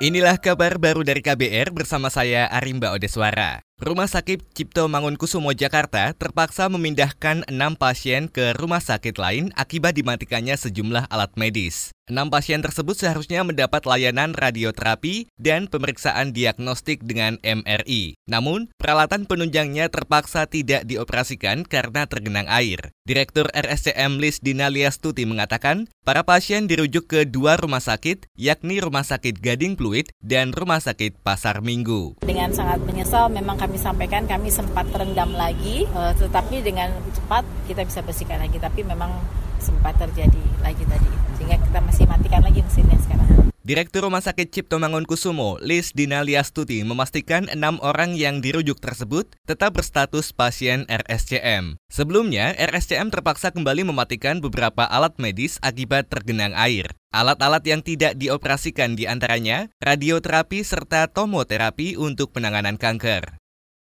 Inilah kabar baru dari KBR bersama saya Arimba Odeswara. Rumah Sakit Cipto Mangunkusumo Jakarta terpaksa memindahkan enam pasien ke rumah sakit lain akibat dimatikannya sejumlah alat medis. Enam pasien tersebut seharusnya mendapat layanan radioterapi dan pemeriksaan diagnostik dengan MRI. Namun, peralatan penunjangnya terpaksa tidak dioperasikan karena tergenang air. Direktur RSCM Lis Dinalia Stuti mengatakan, para pasien dirujuk ke dua rumah sakit, yakni Rumah Sakit Gading Pluit dan Rumah Sakit Pasar Minggu. Dengan sangat menyesal, memang sampaikan kami sempat terendam lagi, eh, tetapi dengan cepat kita bisa bersihkan lagi. Tapi memang sempat terjadi lagi tadi sehingga kita masih matikan lagi mesinnya sekarang. Direktur Rumah Sakit Cipto Mangunkusumo, Lis Dinalia Stuti, memastikan enam orang yang dirujuk tersebut tetap berstatus pasien RSCM. Sebelumnya, RSCM terpaksa kembali mematikan beberapa alat medis akibat tergenang air. Alat-alat yang tidak dioperasikan di antaranya radioterapi serta tomoterapi untuk penanganan kanker.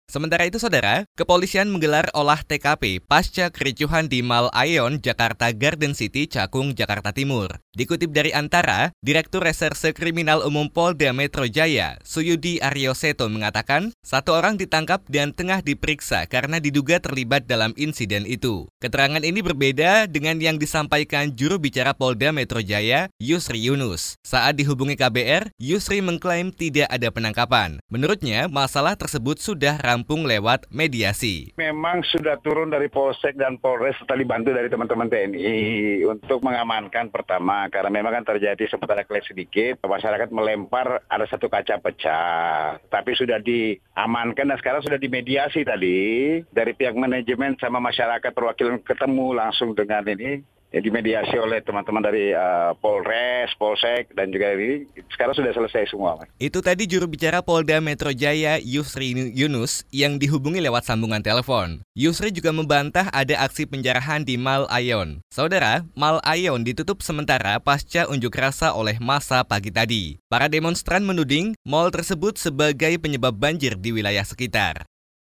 Sementara itu, saudara, kepolisian menggelar olah TKP pasca kericuhan di Mal Aeon, Jakarta Garden City, Cakung, Jakarta Timur. Dikutip dari Antara, Direktur Reserse Kriminal Umum Polda Metro Jaya, Suyudi Aryo Seto mengatakan, satu orang ditangkap dan tengah diperiksa karena diduga terlibat dalam insiden itu. Keterangan ini berbeda dengan yang disampaikan juru bicara Polda Metro Jaya, Yusri Yunus. Saat dihubungi KBR, Yusri mengklaim tidak ada penangkapan. Menurutnya, masalah tersebut sudah rampung lewat mediasi. Memang sudah turun dari Polsek dan Polres setelah dibantu dari teman-teman TNI untuk mengamankan pertama karena memang kan terjadi sempat ada sedikit masyarakat melempar ada satu kaca pecah. Tapi sudah diamankan dan sekarang sudah dimediasi tadi dari pihak manajemen sama masyarakat perwakilan ketemu langsung dengan ini ya, dimediasi oleh teman-teman dari uh, Polres, Polsek dan juga ini sekarang sudah selesai semua. Itu tadi juru bicara Polda Metro Jaya Yusri Yunus yang dihubungi lewat sambungan telepon. Yusri juga membantah ada aksi penjarahan di Mal Ayon. Saudara, Mal Ayon ditutup sementara pasca unjuk rasa oleh masa pagi tadi. Para demonstran menuding mal tersebut sebagai penyebab banjir di wilayah sekitar.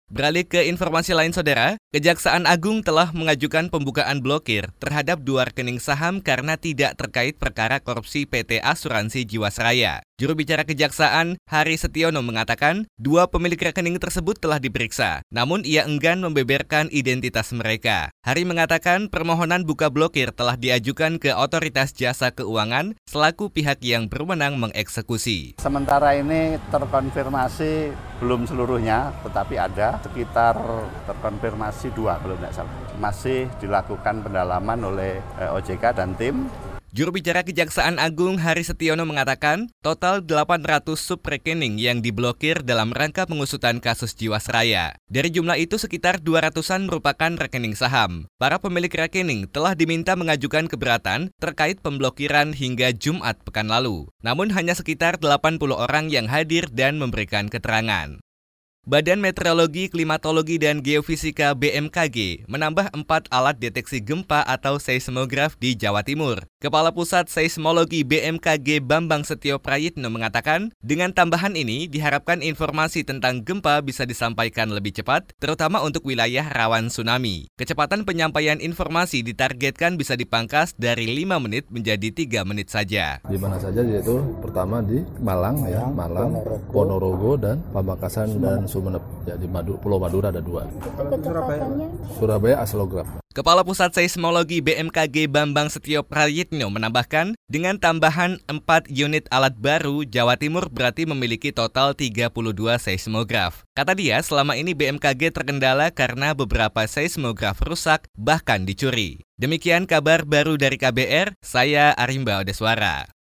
Beralih ke informasi lain saudara, Kejaksaan Agung telah mengajukan pembukaan blokir terhadap dua rekening saham karena tidak terkait perkara korupsi PT Asuransi Jiwasraya. Juru bicara Kejaksaan, Hari Setiono mengatakan, dua pemilik rekening tersebut telah diperiksa, namun ia enggan membeberkan identitas mereka. Hari mengatakan permohonan buka blokir telah diajukan ke Otoritas Jasa Keuangan selaku pihak yang berwenang mengeksekusi. Sementara ini terkonfirmasi belum seluruhnya, tetapi ada sekitar terkonfirmasi dua kalau tidak salah. Masih dilakukan pendalaman oleh eh, OJK dan tim Juru bicara Kejaksaan Agung Hari Setiono mengatakan, total 800 sub rekening yang diblokir dalam rangka pengusutan kasus Jiwasraya. Dari jumlah itu sekitar 200-an merupakan rekening saham. Para pemilik rekening telah diminta mengajukan keberatan terkait pemblokiran hingga Jumat pekan lalu. Namun hanya sekitar 80 orang yang hadir dan memberikan keterangan. Badan Meteorologi, Klimatologi, dan Geofisika BMKG menambah empat alat deteksi gempa atau seismograf di Jawa Timur. Kepala Pusat Seismologi BMKG Bambang Setio Prayitno mengatakan, dengan tambahan ini diharapkan informasi tentang gempa bisa disampaikan lebih cepat, terutama untuk wilayah rawan tsunami. Kecepatan penyampaian informasi ditargetkan bisa dipangkas dari 5 menit menjadi 3 menit saja. Di mana saja yaitu pertama di Malang ya, Malang, Ponorogo dan Pamekasan dan Sumeneb. Ya di Madu, Pulau Madura ada dua. Surabaya. Surabaya Aslograf. Kepala Pusat Seismologi BMKG Bambang Setio Prayitno menambahkan, dengan tambahan 4 unit alat baru, Jawa Timur berarti memiliki total 32 seismograf. Kata dia, selama ini BMKG terkendala karena beberapa seismograf rusak, bahkan dicuri. Demikian kabar baru dari KBR, saya Arimba Odeswara.